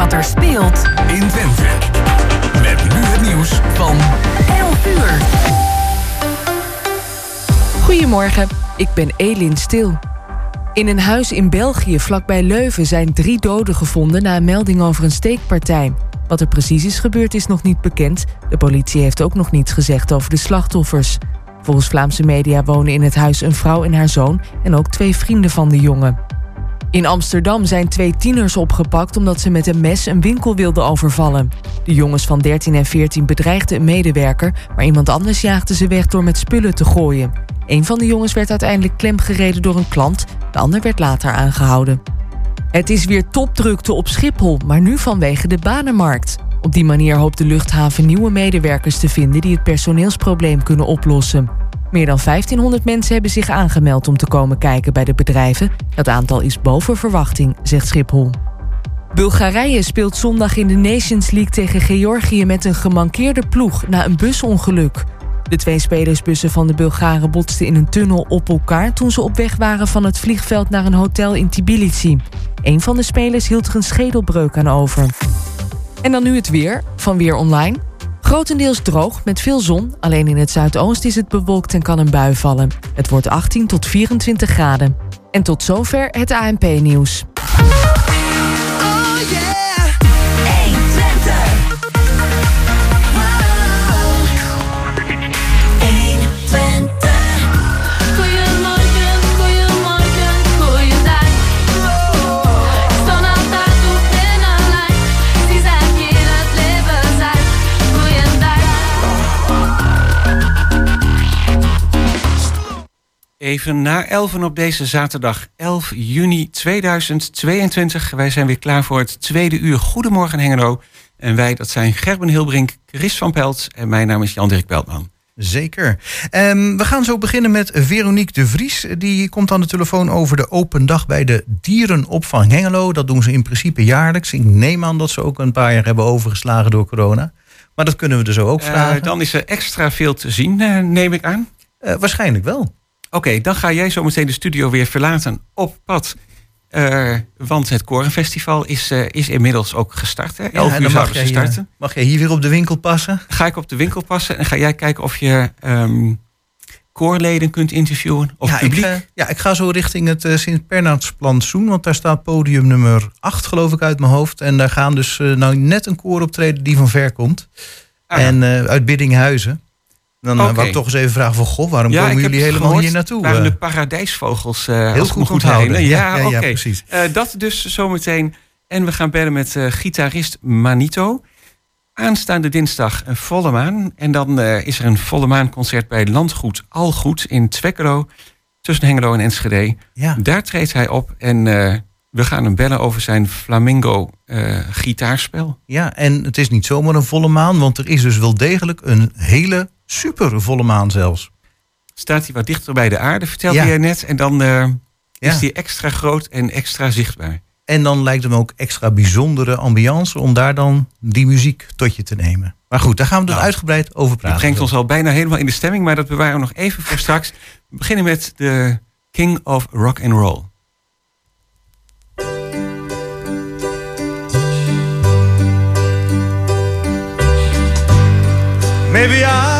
wat er speelt in Twente. Met nu het nieuws van 11 uur. Goedemorgen, ik ben Elin Stil. In een huis in België vlakbij Leuven zijn drie doden gevonden na een melding over een steekpartij. Wat er precies is gebeurd is nog niet bekend. De politie heeft ook nog niets gezegd over de slachtoffers. Volgens Vlaamse media wonen in het huis een vrouw en haar zoon en ook twee vrienden van de jongen. In Amsterdam zijn twee tieners opgepakt omdat ze met een mes een winkel wilden overvallen. De jongens van 13 en 14 bedreigden een medewerker, maar iemand anders jaagde ze weg door met spullen te gooien. Een van de jongens werd uiteindelijk klemgereden door een klant, de ander werd later aangehouden. Het is weer topdrukte op Schiphol, maar nu vanwege de banenmarkt. Op die manier hoopt de luchthaven nieuwe medewerkers te vinden die het personeelsprobleem kunnen oplossen. Meer dan 1500 mensen hebben zich aangemeld om te komen kijken bij de bedrijven. Dat aantal is boven verwachting, zegt Schiphol. Bulgarije speelt zondag in de Nations League tegen Georgië met een gemankeerde ploeg na een busongeluk. De twee spelersbussen van de Bulgaren botsten in een tunnel op elkaar toen ze op weg waren van het vliegveld naar een hotel in Tbilisi. Een van de spelers hield er een schedelbreuk aan over. En dan nu het weer van Weer Online. Grotendeels droog met veel zon. Alleen in het zuidoosten is het bewolkt en kan een bui vallen. Het wordt 18 tot 24 graden. En tot zover het ANP-nieuws. Even na 11 op deze zaterdag 11 juni 2022. Wij zijn weer klaar voor het tweede uur. Goedemorgen Hengelo. En wij, dat zijn Gerben Hilbrink, Chris van Pelt en mijn naam is Jan-Dirk Beltman. Zeker. Um, we gaan zo beginnen met Veronique de Vries. Die komt aan de telefoon over de open dag bij de dierenopvang Hengelo. Dat doen ze in principe jaarlijks. Ik neem aan dat ze ook een paar jaar hebben overgeslagen door corona. Maar dat kunnen we dus ook eh, vragen. Uh, dan is er extra veel te zien, uh, neem ik aan. Uh, waarschijnlijk wel. Oké, dan ga jij zo meteen de studio weer verlaten op pad. Uh, want het Korenfestival is, uh, is inmiddels ook gestart. Hè? Ja, uur mag jij, starten. mag jij hier weer op de winkel passen? Ga ik op de winkel passen en ga jij kijken of je um, koorleden kunt interviewen of ja, publiek? Ik, ja, ik ga zo richting het uh, Sint-Bernardsplantsoen. Want daar staat podium nummer 8 geloof ik uit mijn hoofd. En daar gaan dus nou net een koor optreden die van ver komt. Ah. En uit Biddinghuizen. Dan okay. wou ik toch eens even vragen van, goh, waarom ja, komen jullie helemaal hier naartoe? Waren de paradijsvogels uh, heel goed, goed houden. Ja, ja, precies. Uh, dat dus zometeen. En we gaan bellen met uh, gitarist Manito. Aanstaande dinsdag een volle maan. En dan is er een volle maanconcert bij Landgoed Algoed in Twekkelo. Tussen Hengelo en Enschede. Ja. Daar treedt hij op en we gaan hem bellen over zijn flamingo gitaarspel. Ja, en het is niet zomaar een volle maan, want er is dus wel degelijk een hele super volle maan zelfs. Staat hij wat dichter bij de aarde, vertelde ja. jij net. En dan uh, is hij extra groot en extra zichtbaar. En dan lijkt hem ook extra bijzondere ambiance om daar dan die muziek tot je te nemen. Maar goed, daar gaan we dus nou, uitgebreid over praten. Dat brengt ons al bijna helemaal in de stemming, maar dat bewaren we nog even voor straks. We beginnen met de King of Rock and Roll. Maybe I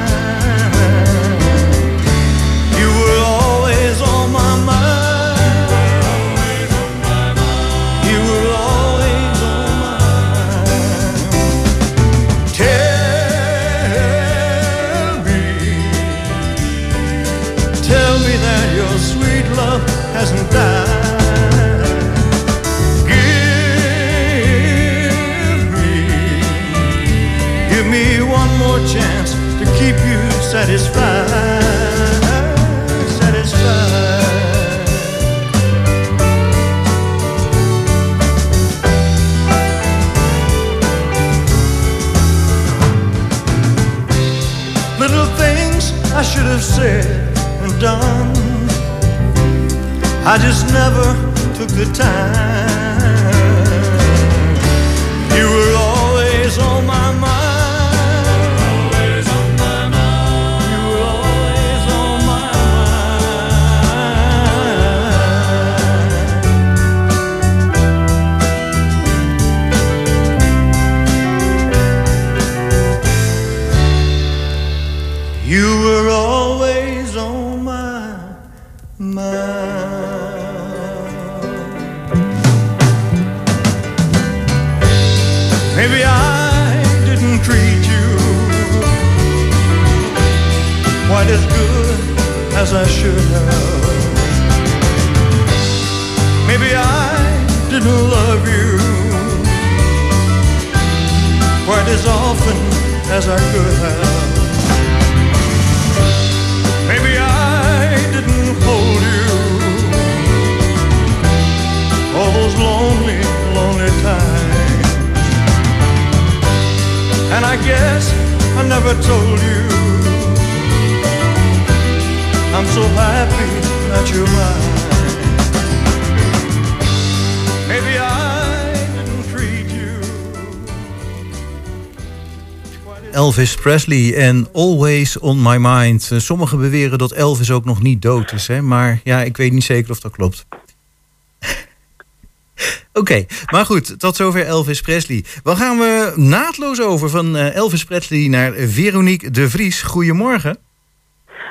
Satisfied, satisfied. Little things I should have said and done. I just never took the time. As I could have. Maybe I didn't hold you all those lonely, lonely times. And I guess I never told you I'm so happy that you're mine. Elvis Presley en Always on My Mind. Eh, Sommigen beweren dat Elvis ook nog niet dood is, hè? maar ja, ik weet niet zeker of dat klopt. Oké, maar goed, tot zover Elvis Presley. Dan gaan we naadloos over van eh, Elvis Presley naar Veronique de Vries. Goedemorgen.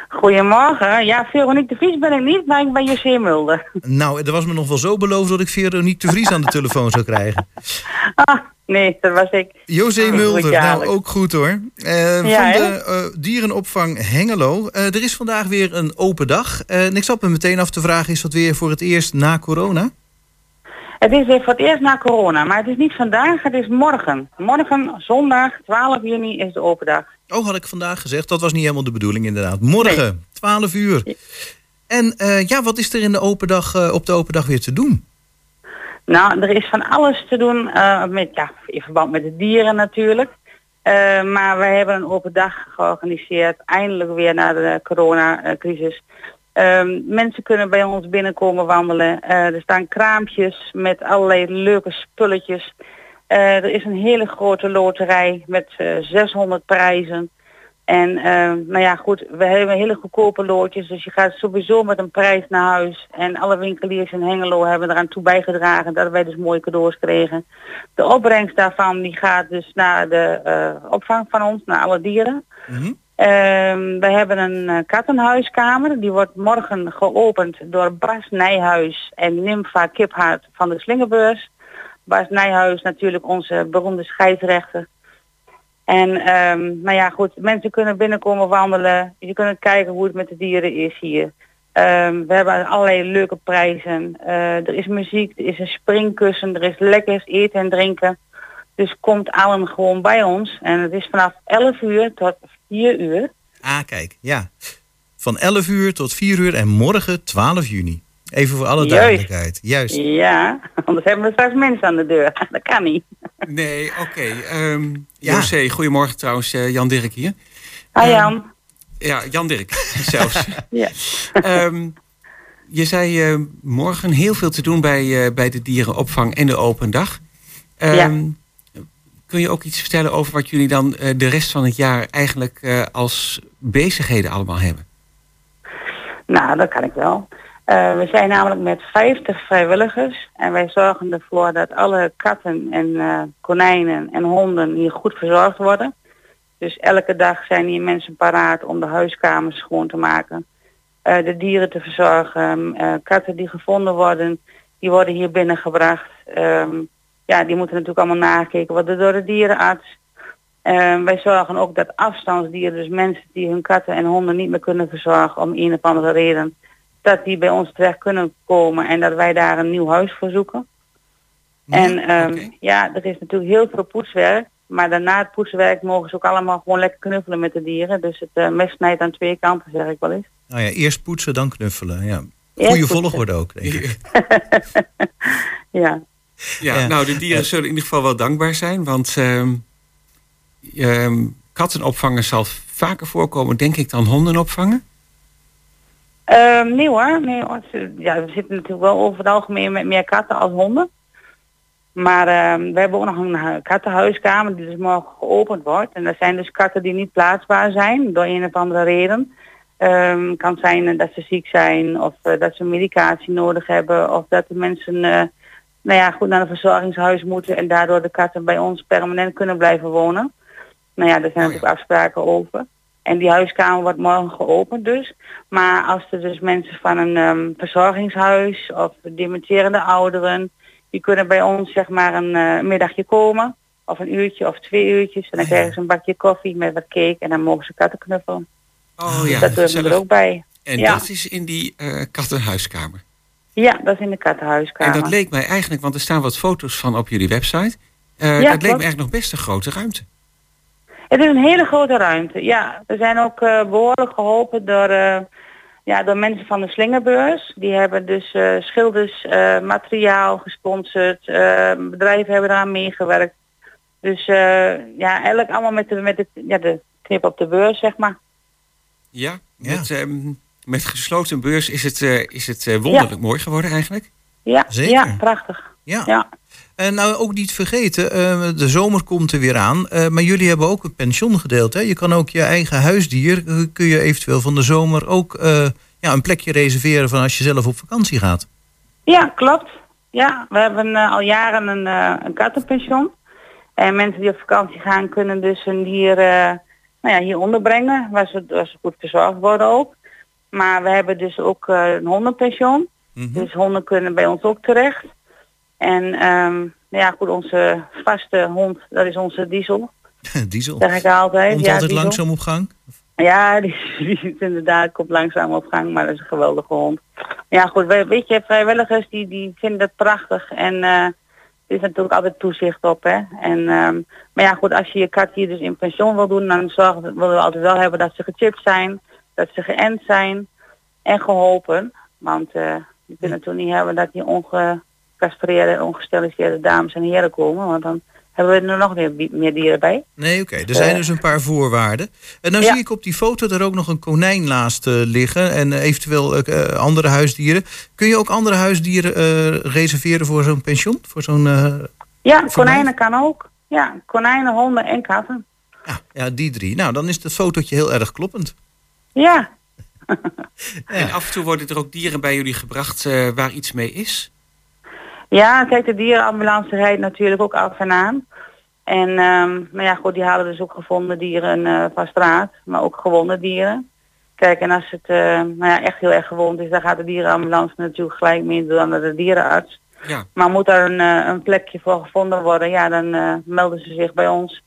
Goedemorgen. Ja, Veronique de Vries ben ik niet, maar ik ben José Mulder. Nou, er was me nog wel zo beloofd dat ik Veronique de Vries aan de telefoon zou krijgen. Ah, nee, dat was ik. José Oh, Mulder, nou ook goed hoor. Eh, Ja, van de eh, dierenopvang Hengelo. Eh, er is vandaag weer een open dag. En ik zat me meteen af te vragen, is dat weer voor het eerst na corona? Het is weer voor het eerst na corona, maar het is niet vandaag, het is morgen. Morgen, zondag, 12 juni, is de open dag. Oh, had ik vandaag gezegd. Dat was niet helemaal de bedoeling inderdaad. Morgen, 12 uur. En ja, wat is er in de open dag, op de open dag weer te doen? Nou, er is van alles te doen, met, ja, in verband met de dieren natuurlijk. Eh, maar we hebben een open dag georganiseerd, eindelijk weer na de coronacrisis. Ehm, mensen kunnen bij ons binnenkomen wandelen. Eh, er staan kraampjes met allerlei leuke spulletjes. Eh, er is een hele grote loterij met eh, 600 prijzen. En eh, nou ja, goed, we hebben hele goedkope loodjes, dus je gaat sowieso met een prijs naar huis. En alle winkeliers in Hengelo hebben eraan toe bijgedragen dat wij dus mooie cadeaus kregen. De opbrengst daarvan die gaat dus naar de eh, opvang van ons, naar alle dieren. Mhm. Ehm, we hebben een eh, kattenhuiskamer. Die wordt morgen geopend door Bas Nijhuis en Nympha Kiphart van de Slingerbeurs. Bas Nijhuis natuurlijk onze beroemde scheidsrechter. En ehm, nou ja, goed, mensen kunnen binnenkomen wandelen. Je kunt kijken hoe het met de dieren is hier. Ehm, we hebben allerlei leuke prijzen. Eh, er is muziek, er is een springkussen, er is lekkers eten en drinken. Dus komt allen gewoon bij ons. En het is vanaf 11 uur tot 4 uur. Ah, kijk, ja. Van 11 uur tot 4 uur en morgen 12 juni. Even voor alle Juist. duidelijkheid. Juist. Ja, anders hebben we straks mensen aan de deur. Dat kan niet. Nee, oké. ehm Ja. José, goedemorgen trouwens. eh, Jan Dirk hier. Hi Ehm, Jan. Ja, Jan Dirk zelfs. Ja. Ehm, je zei eh, morgen heel veel te doen bij, eh, bij de dierenopvang en de open dag. Ehm, Kun je ook iets vertellen over wat jullie dan eh, de rest van het jaar eigenlijk eh, als bezigheden allemaal hebben? Nou, dat kan ik wel. Eh, we zijn namelijk met 50 vrijwilligers en wij zorgen ervoor dat alle katten en eh, konijnen en honden hier goed verzorgd worden. Dus elke dag zijn hier mensen paraat om de huiskamers schoon te maken. eh, de dieren te verzorgen. katten die gevonden worden, die worden hier binnengebracht. Ehm, ja, die moeten natuurlijk allemaal nakeken worden door de dierenarts. Ehm, wij zorgen ook dat afstandsdieren, dus mensen die hun katten en honden niet meer kunnen verzorgen om een of andere reden, dat die bij ons terecht kunnen komen en dat wij daar een nieuw huis voor zoeken. En ehm, ja, er is natuurlijk heel veel poetswerk. Maar daarna het poetswerk mogen ze ook allemaal gewoon lekker knuffelen met de dieren. Dus het eh, mes snijdt aan twee kanten, zeg ik wel eens. Nou ja, eerst poetsen, dan knuffelen. Ja. Goede volgorde ook, denk ik. Ja, Ja, Ja. nou, de dieren zullen in ieder geval wel dankbaar zijn. Want ehm, ehm, katten opvangen zal vaker voorkomen, denk ik, dan honden Ehm, nee hoor. Nee, hoor. Ja, we zitten natuurlijk wel over het algemeen met meer katten als honden. Maar ehm, we hebben ook nog een hu- kattenhuiskamer die dus morgen geopend wordt. En dat zijn dus katten die niet plaatsbaar zijn door een of andere reden. Ehm kan zijn eh, dat ze ziek zijn of eh, dat ze medicatie nodig hebben of dat de mensen eh, nou ja, goed naar een verzorgingshuis moeten en daardoor de katten bij ons permanent kunnen blijven wonen. Nou ja, daar zijn Oh natuurlijk afspraken over. En die huiskamer wordt morgen geopend dus. Maar als er dus mensen van een ehm, verzorgingshuis of dementerende ouderen, die kunnen bij ons zeg maar een eh, middagje komen. Of een uurtje of twee uurtjes. En dan ja. krijgen ze een bakje koffie met wat cake en dan mogen ze katten knuffelen. Oh ja, dat doen we er ook bij. En ja. dat is in die eh, kattenhuiskamer. Ja, dat is in de kattenhuiskamer. En dat leek mij eigenlijk, want er staan wat foto's van op jullie website. Eh, dat leek me eigenlijk nog best een grote ruimte. Het is een hele grote ruimte. Ja, we zijn ook eh, behoorlijk geholpen door, eh, ja, door mensen van de Slingerbeurs. Die hebben dus eh, schilders, eh, materiaal gesponsord. eh, bedrijven hebben eraan meegewerkt. Dus eh, ja, eigenlijk allemaal met de, met de, ja, de knip op de beurs, zeg maar. Ja, Ja. Met, ehm, met gesloten beurs is het, eh, is het wonderlijk mooi geworden eigenlijk. Ja, Zeker. ja prachtig. Ja. Ja. En nou ook niet vergeten, eh, de zomer komt er weer aan. eh, maar jullie hebben ook een pensiongedeelte. Hè? Je kan ook je eigen huisdier, eh, kun je eventueel van de zomer ook eh, ja, een plekje reserveren van als je zelf op vakantie gaat. Ja, klopt. Ja, we hebben eh, al jaren een, eh, een kattenpension. En mensen die op vakantie gaan kunnen dus een dier eh, nou ja, hier onderbrengen, waar ze, waar ze goed verzorgd worden ook. Maar we hebben dus ook eh, een hondenpension. Mhm. Dus honden kunnen bij ons ook terecht. En nou ja, goed, onze vaste hond, dat is onze diesel, Diesel. zeg ik altijd. Komt ja, altijd Diesel. langzaam op gang. Ja, die, die inderdaad, komt langzaam op gang, maar dat is een geweldige hond. Ja goed, we- weet je, vrijwilligers die, die vinden het prachtig en eh, er is natuurlijk altijd toezicht op. Hè? En, ehm, maar ja goed, als je je kat hier dus in pensioen wil doen, dan zorgen, we- willen we altijd wel hebben dat ze gechipt zijn, dat ze geënt zijn en geholpen. Want eh je kunt natuurlijk niet hebben dat die ongecastreerde, ongesteriliseerde dames en heren komen, want dan hebben we er nog weer bi- meer dieren bij. Nee, oké. Er zijn Eh. dus een paar voorwaarden. En dan Ja. zie ik op die foto er ook nog een konijn naast eh, liggen. En eh, eventueel andere huisdieren. Kun je ook andere huisdieren eh, reserveren voor zo'n pension? Voor zo'n... eh, Ja, konijnen kan ook. Ja, konijnen, honden en katten. ja, ja, die drie. Nou, dan is het fotootje heel erg kloppend. Ja, En af en toe worden er ook dieren bij jullie gebracht eh, waar iets mee is. Ja kijk, de dierenambulance rijdt natuurlijk ook af en aan. En ehm nou ja, goed, die halen dus ook gevonden dieren eh, van straat, maar ook gewonde dieren. Kijk, en als het eh, nou ja, echt heel erg gewond is, dan gaat de dierenambulance natuurlijk gelijk mee door naar de dierenarts. Ja, Maar moet er een, eh, een plekje voor gevonden worden, ja, dan melden ze zich bij ons.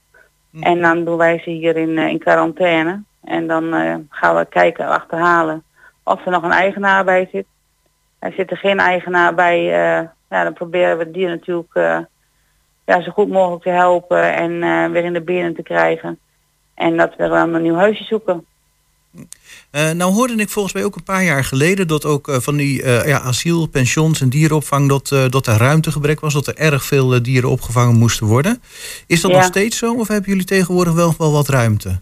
En dan doen wij ze hier in, in quarantaine. En dan gaan we kijken, achterhalen of er nog een eigenaar bij zit. Er zit er geen eigenaar bij, ja, dan proberen we het dier natuurlijk eh, ja, zo goed mogelijk te helpen en eh, weer in de benen te krijgen. En dat we dan een nieuw huisje zoeken. Eh, nou hoorde ik volgens mij ook een paar jaar geleden... dat ook van die ja, asiel, pensions en dierenopvang... Dat, dat er ruimtegebrek was, dat er erg veel dieren opgevangen moesten worden. Is dat Ja. nog steeds zo of hebben jullie tegenwoordig wel, wel wat ruimte?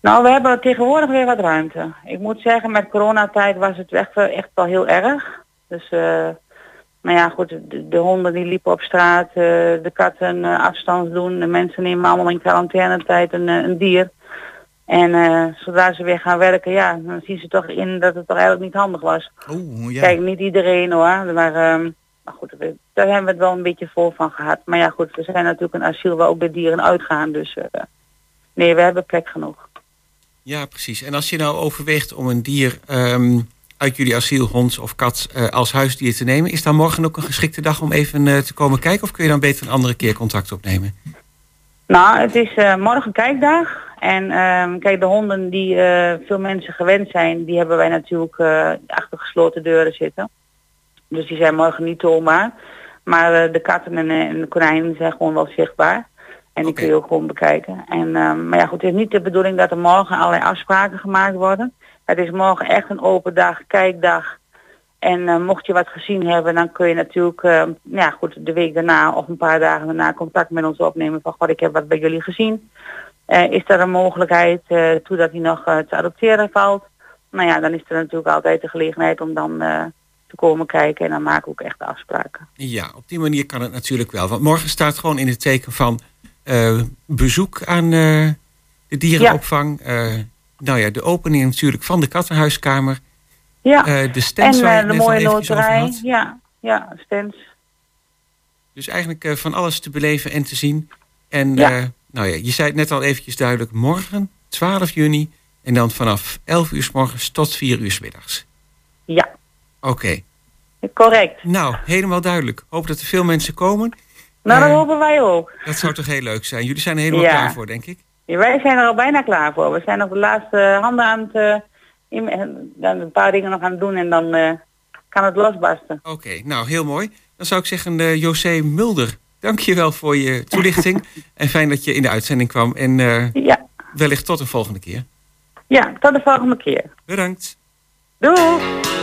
Nou, we hebben tegenwoordig weer wat ruimte. Ik moet zeggen, met coronatijd was het echt, wel- echt wel heel erg. Dus, nou ja, goed, de, de honden die liepen op straat, eh, de katten eh, afstand doen, de mensen nemen allemaal in quarantainetijd een, eh, een dier. En zodra ze weer gaan werken, ja, dan zien ze toch in dat het toch eigenlijk niet handig was. Oeh, ja. Kijk, niet iedereen hoor, maar, ehm, maar goed, we- daar hebben we het wel een beetje vol van gehad. Maar ja, goed, we zijn natuurlijk een asiel waar ook de dieren uitgaan, dus... nee, we hebben plek genoeg. Ja, precies. En als je nou overweegt om een dier ehm, uit jullie asiel, hond of kat, eh, als huisdier te nemen, is dan morgen ook een geschikte dag om even eh, te komen kijken? Of kun je dan beter een andere keer contact opnemen? Nou, het is eh, morgen kijkdag. En ehm, kijk, de honden die veel mensen gewend zijn, die hebben wij natuurlijk achter gesloten deuren zitten. Dus die zijn morgen niet toonbaar. Maar de katten en, en de konijnen zijn gewoon wel zichtbaar. En die Oké. kun je ook gewoon bekijken. En, ehm, maar ja, goed, het is niet de bedoeling dat er morgen allerlei afspraken gemaakt worden. Het is morgen echt een open dag, kijkdag. En eh, mocht je wat gezien hebben, dan kun je natuurlijk eh, ja, goed, de week daarna of een paar dagen daarna contact met ons opnemen van God, ik heb wat bij jullie gezien. Eh, is er een mogelijkheid eh toe dat hij nog te adopteren valt? Nou ja, dan is er natuurlijk altijd de gelegenheid om dan te komen kijken en dan maken we ook echt afspraken. Ja, op die manier kan het natuurlijk wel. Want morgen staat gewoon in het teken van bezoek aan de dierenopvang. Nou ja, de opening natuurlijk van de kattenhuiskamer. Ja, Eh, de stands en eh, de mooie loterij. Ja, ja, stands. Dus eigenlijk eh, van alles te beleven en te zien. En Ja. nou ja, je zei het net al eventjes duidelijk. Morgen, 12 juni. En dan vanaf 11 uur s morgens tot 4 uur s middags. Ja, Oké. correct. Nou, helemaal duidelijk. Hoop dat er veel mensen komen. Nou, dat hopen wij ook. Dat zou toch heel leuk zijn. Jullie zijn er helemaal Ja. klaar voor, denk ik. Ja, wij zijn er al bijna klaar voor. We zijn nog de laatste handen aan het... eh, in- dan een paar dingen nog aan het doen en dan eh, kan het losbarsten. Oké, nou heel mooi. Dan zou ik zeggen, eh José Mulder, dank je wel voor je toelichting. en fijn dat je in de uitzending kwam. En Ja, wellicht tot een volgende keer. ja, tot de volgende keer. Bedankt. Doei!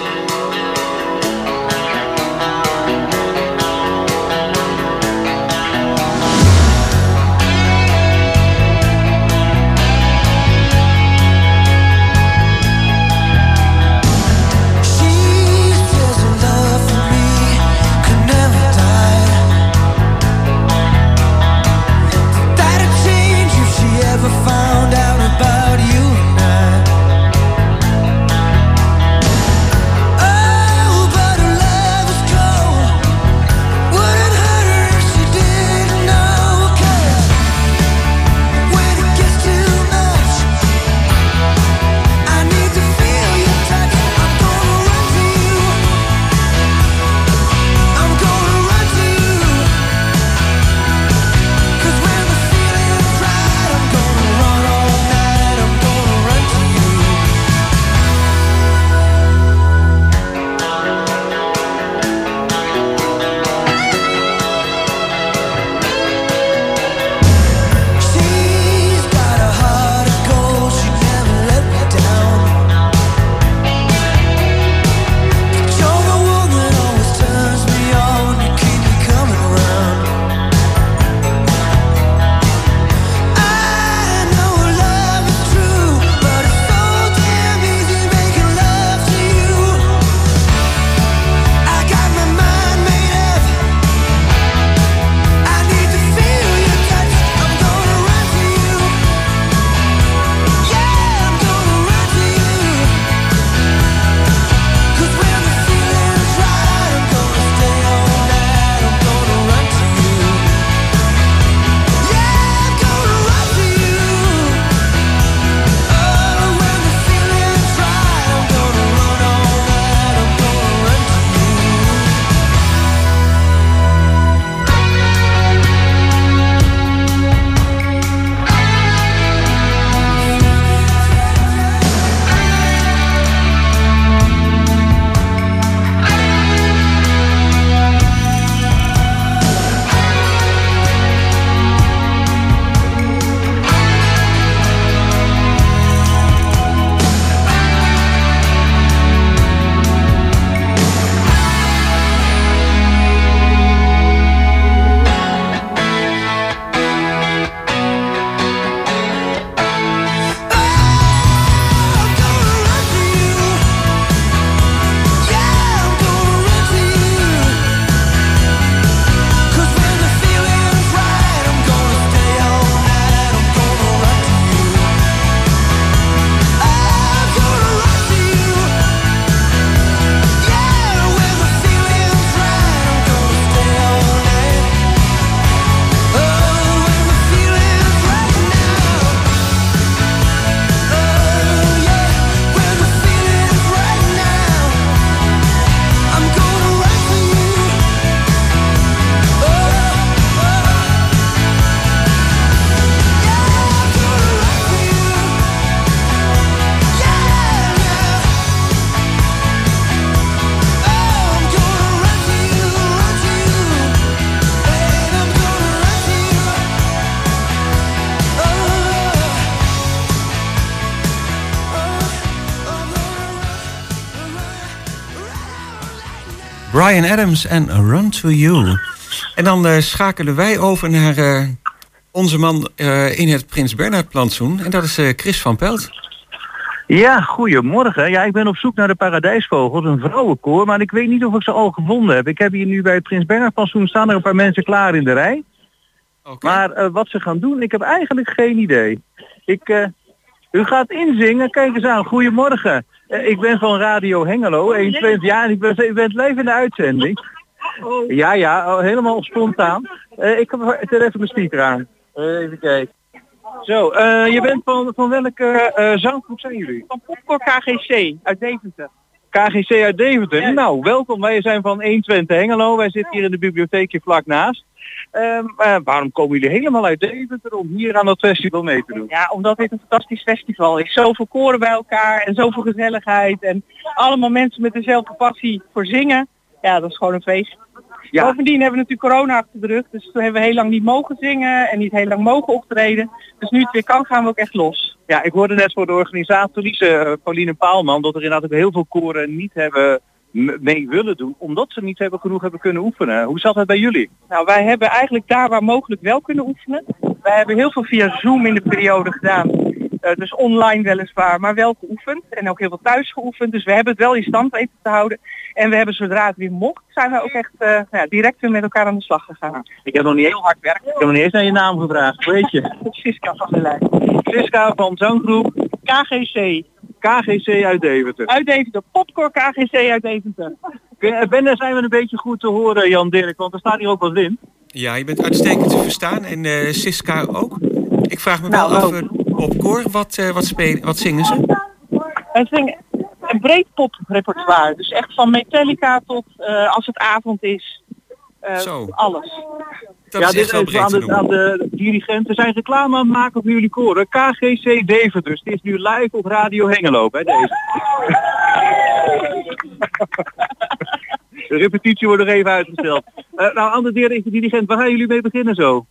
Brian Adams en Run to You. En dan eh, schakelen wij over naar eh, onze man eh, in het Prins Bernhard plantsoen. En dat is Chris van Pelt. Ja, goedemorgen. Ja, ik ben op zoek naar de paradijsvogels, een vrouwenkoor, maar ik weet niet of ik ze al gevonden heb. Ik heb hier nu bij het Prins Bernhard pensioen staan er een paar mensen klaar in de rij. Maar eh, wat ze gaan doen, ik heb eigenlijk geen idee. Ik, u gaat inzingen, kijk eens aan. Goedemorgen. Eh, ik ben van Radio Hengelo, 120 jaar en ik ben, ik ben live in de uitzending. Ja, ja, oh, helemaal spontaan. Eh, ik heb er even mijn speaker aan. Eh, even kijken. Zo, eh, je bent van, van welke eh zanggroep zijn jullie? Van Popcorn KGC uit Deventer. KGC uit Deventer. Nou, welkom. Wij zijn van 120 Hengelo. Wij zitten hier in de bibliotheekje vlak naast. Ehm, eh, waarom komen jullie helemaal uit Deventer om hier aan dat festival mee te doen? Ja, omdat dit een fantastisch festival is. Zoveel koren bij elkaar en zoveel gezelligheid. En allemaal mensen met dezelfde passie voor zingen. Ja, dat is gewoon een feest. Ja. Bovendien hebben we natuurlijk corona achter de rug. Dus toen hebben we heel lang niet mogen zingen en niet heel lang mogen optreden. Dus nu het weer kan gaan we ook echt los. Ja, ik hoorde net voor de organisatorice eh, Pauline Paalman dat er inderdaad ook heel veel koren niet hebben mee willen doen, omdat ze niet hebben genoeg hebben kunnen oefenen. Hoe zat het bij jullie? Nou, wij hebben eigenlijk daar waar mogelijk wel kunnen oefenen. Wij hebben heel veel via Zoom in de periode gedaan. Eh, dus online weliswaar, maar wel geoefend. En ook heel veel thuis geoefend. Dus we hebben het wel in stand weten te houden. En we hebben zodra het weer mocht, zijn we ook echt eh, nou ja, direct weer met elkaar aan de slag gegaan. Ik heb nog niet heel hard werk. Ik heb nog niet eens naar je naam gevraagd. Heet je? Siska van der Lijn. Siska van zanggroep KGC. KGC uit Deventer. Uit Deventer. Popcorn KGC uit Deventer. Eh, Ben, daar zijn we een beetje goed te horen, Jan Dirk, want er staat hier ook wat wind. Ja, je bent uitstekend te verstaan en eh, Siska ook. Ik vraag me wel Nou, af, eh, op koor, wat, eh, wat, spelen, wat zingen ze? We zingen een breed poprepertoire. Dus echt van Metallica tot eh, als het avond is. Eh, Zo. Alles. Dat ja, is dit echt wel aan de, aan de dirigenten zijn reclame aan het maken voor jullie koren. KGC Deventer. Dus het is nu live op Radio Hengelo bij deze. De repetitie wordt nog even uitgesteld. Eh, nou, aan de dirigent, waar gaan jullie mee beginnen zo?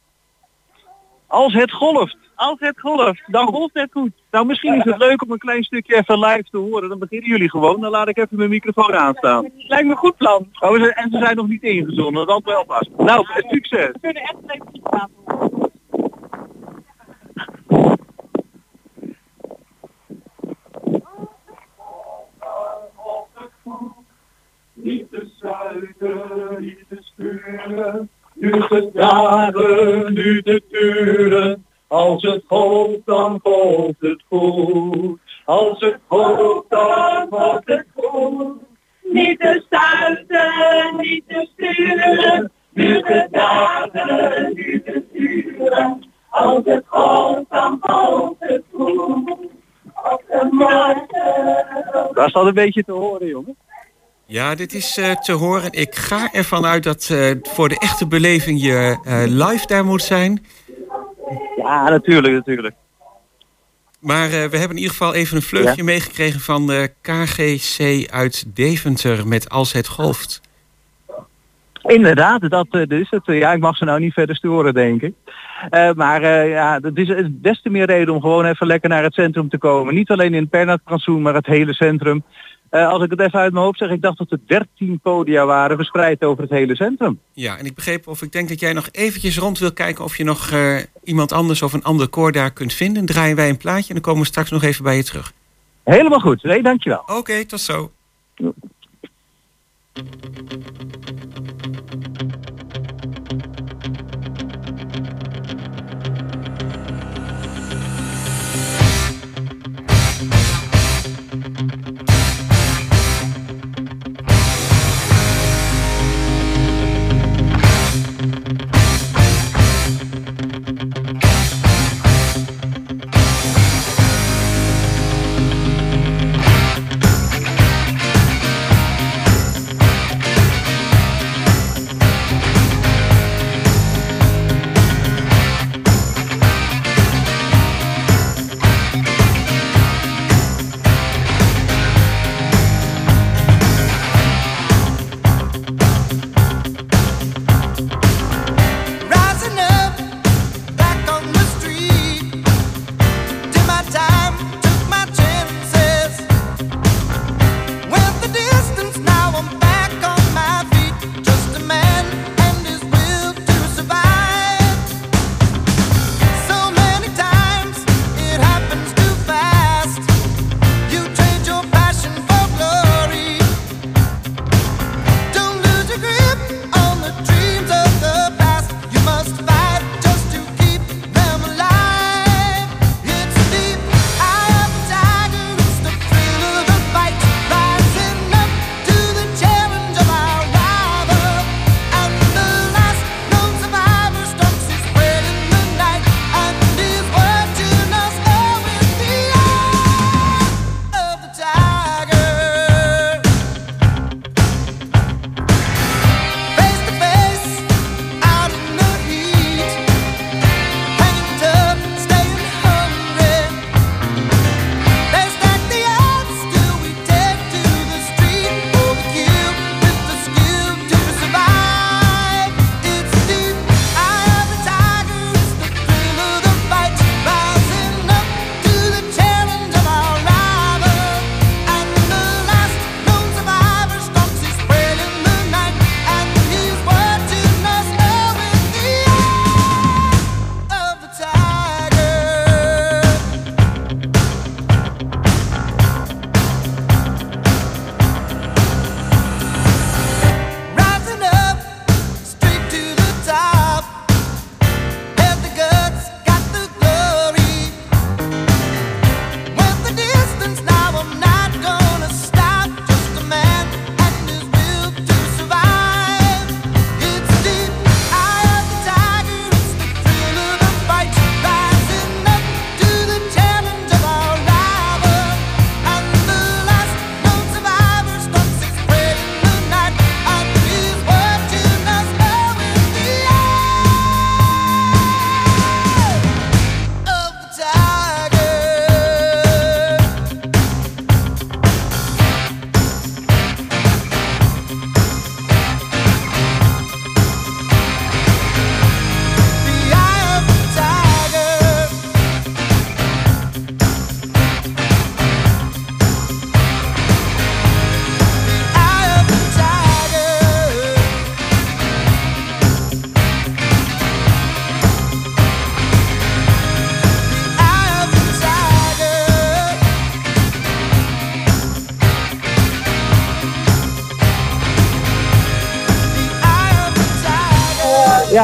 Als het golft. Als het golft, dan golft het goed. Nou, misschien is het leuk om een klein stukje even live te horen. Dan beginnen jullie gewoon. Dan laat ik even mijn microfoon aanstaan. Lijkt me een goed plan. Oh, ze- en ze zijn nog niet ingezonden. Dat wel vast. Nou, succes. We kunnen echt even horen. Niet te zuigen, niet te sturen, nu te dagen, nu te duren. Als het golft, dan golft het goed. Als het golft, dan golft het goed. Niet te stuiten, niet te sturen, nu te dagen, nu te duren. Als het golft, dan golft het goed. Op de morgen. Daar staat een beetje te horen, jongen. Ja, dit is eh, te horen. Ik ga ervan uit dat eh, voor de echte beleving je eh, live daar moet zijn. Ja, natuurlijk, natuurlijk. Maar we hebben in ieder geval even een vleugje meegekregen van de KGC uit Deventer met Als het golft. Inderdaad, dat is het. Ja, ik mag ze nou niet verder storen, denk ik. Maar ja, het is is des te meer reden om gewoon even lekker naar het centrum te komen. Niet alleen in het Bernhardplantsoen, maar het hele centrum. Eh, als ik het even uit mijn hoofd zeg, ik dacht dat er 13 podia waren verspreid over het hele centrum. Ja, en ik begreep of ik denk dat jij nog eventjes rond wil kijken of je nog eh, iemand anders of een ander koor daar kunt vinden. Draaien wij een plaatje en dan komen we straks nog even bij je terug. Helemaal goed. Nee, dankjewel. Oké, tot zo.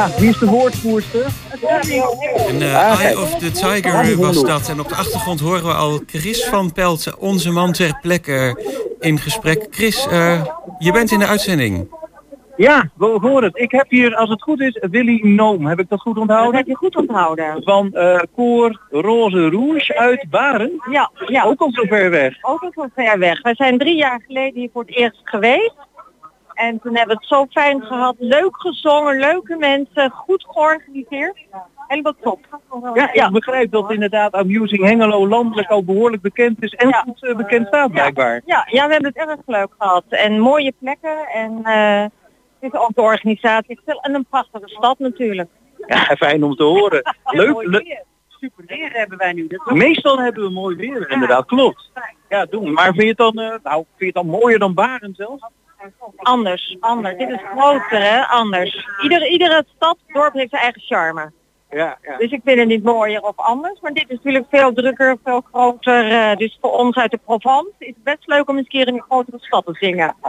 Ja, wie is de woordvoerster? En eh, Eye of the Tiger was dat. En op de achtergrond horen we al Chris van Pelt, onze man ter plekke, in gesprek. Chris, eh, je bent in de uitzending. Ja, we horen het. Ik heb hier, als het goed is, Willy Noom. Heb ik dat goed onthouden? Dat heb je goed onthouden. Van eh Koor Roze Rouge uit Baren. Ja, ja. Ook al zo ver weg. Ook al zo ver weg. Wij zijn drie jaar geleden hier voor het eerst geweest. En toen hebben we het zo fijn gehad. Leuk gezongen, leuke mensen, goed georganiseerd. Helemaal top. Ja, ik begrijp dat inderdaad Amusing Hengelo landelijk al behoorlijk bekend is en goed eh, bekend staat blijkbaar. Ja, ja, we hebben het erg leuk gehad. En mooie plekken. En eh, het is ook de organisatie. En een prachtige stad natuurlijk. Ja, fijn om te horen. Leuk. Mooi le- weer. Super weer hebben wij nu. Meestal hebben we mooi weer, inderdaad, klopt. Ja, doen. Maar vind je het dan, eh, nou, vind je het dan mooier dan Baren zelfs? Anders, anders. Dit is groter, hè? Anders. Iedere, iedere stad, dorp heeft zijn eigen charme. Ja, ja. Dus ik vind het niet mooier of anders. Maar dit is natuurlijk veel drukker, veel groter. eh, dus voor ons uit de Provence is het best leuk om eens een keer in een grotere stad te zingen.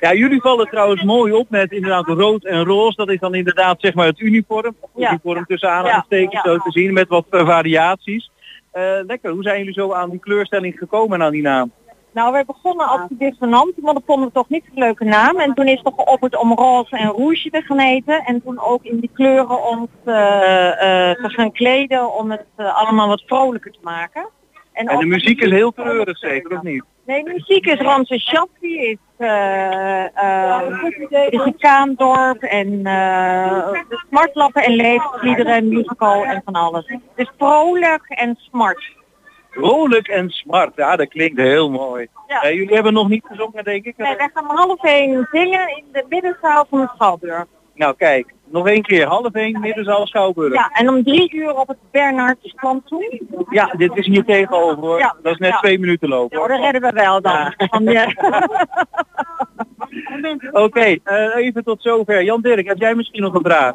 Ja, jullie vallen trouwens mooi op met inderdaad rood en roze. Dat is dan inderdaad zeg maar het uniform. Ja. uniform tussen aanhalingstekens zo te zien met wat eh, variaties. Eh, lekker, hoe zijn jullie zo aan die kleurstelling gekomen en aan die naam? Nou, wij begonnen als dissonant, maar dat vonden we toch niet een leuke naam. En toen is toch geopperd om roze en rouge te gaan eten. En toen ook in die kleuren ons eh, eh, te gaan kleden om het eh, allemaal wat vrolijker te maken. En de muziek is heel treurig zeker, of niet? Nee, de muziek is Ramse Shaffi, is, eh eh, is een Kaandorp en eh de smartlappen en levensliederen, musical en van alles. Het is vrolijk en smart. Vrolijk en smart, ja dat klinkt heel mooi. Ja. Eh, jullie hebben nog niet gezongen denk ik? Nee, wij gaan om half één zingen in de middenzaal van de Schouwburg. Nou kijk, nog één keer, half één, middenzaal Schouwburg. Ja, en om drie uur op het Bernhard's plantsoen. Ja, dit is hier tegenover hoor. Ja, Dat is net ja. twee minuten lopen. Ja, dat redden we wel dan. Ja. Van, ja. Oké, eh, even tot zover. Jan Dirk, heb jij misschien nog een vraag?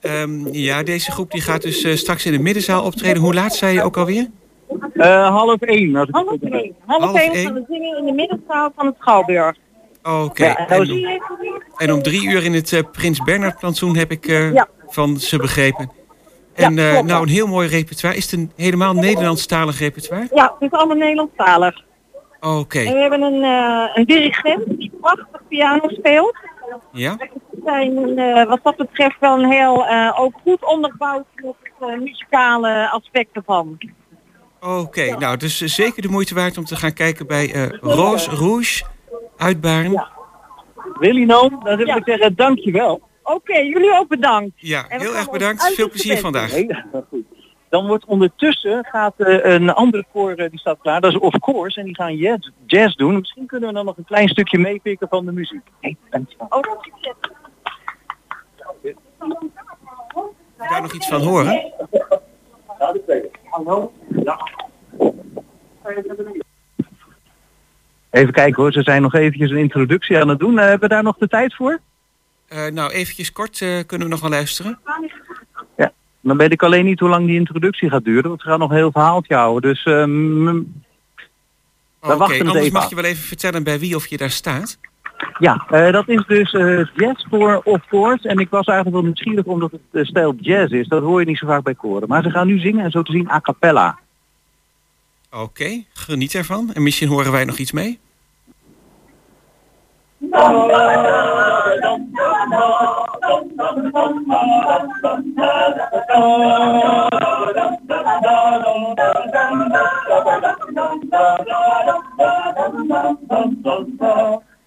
Ehm, ja, deze groep die gaat dus eh, straks in de middenzaal optreden. Hoe laat zei je ook alweer? Eh, half één. Als ik het Half goed heb. één. Half Half één één. gaan we zingen in de middenzaal van het Schouwburg. Oké. Ja, nou, en, om- en om drie uur in het eh, Prins Bernhard plantsoen heb ik eh, Ja. van ze begrepen. En Ja, eh, nou, een heel mooi repertoire. Is het een helemaal Nederlandstalig repertoire? Ja, het is allemaal Nederlandstalig. Oké, En we hebben een, eh, een dirigent die prachtig piano speelt. ja. We zijn eh, wat dat betreft wel een heel eh, ook goed onderbouwd met muzikale aspecten van. Oké, nou, dus eh, zeker de moeite waard om te gaan kijken bij eh Roos Rouge uit Baren. Ja, Willy Noom, dan wil Ja. ik zeggen dankjewel. Oké, jullie ook bedankt. En we heel erg bedankt. Veel plezier vandaag. Heel goed. Dan wordt ondertussen gaat eh, een andere koor die staat klaar. Dat is Of Course en die gaan jazz, jazz doen. Misschien kunnen we dan nog een klein stukje meepikken van de muziek. Hey, dankjewel. Oh, dat is het. Wil je daar nog iets van horen? Hallo. Ja. Even kijken hoor, ze zijn nog eventjes een introductie aan het doen. Eh, hebben we daar nog de tijd voor? Eh, nou, eventjes kort eh, kunnen we nog wel luisteren. Ja. Dan weet ik alleen niet hoe lang die introductie gaat duren, want we gaan nog een heel verhaaltje houden. Dus ehm, we Oké, wachten het anders even mag af. je wel even vertellen bij wie of je daar staat. Ja, eh, dat is dus eh jazz voor Of Course. En ik was eigenlijk wel nieuwsgierig omdat het eh, stijl jazz is. Dat hoor je niet zo vaak bij koren. Maar ze gaan nu zingen en zo te zien a cappella. Oké, geniet ervan. En misschien horen wij nog iets mee.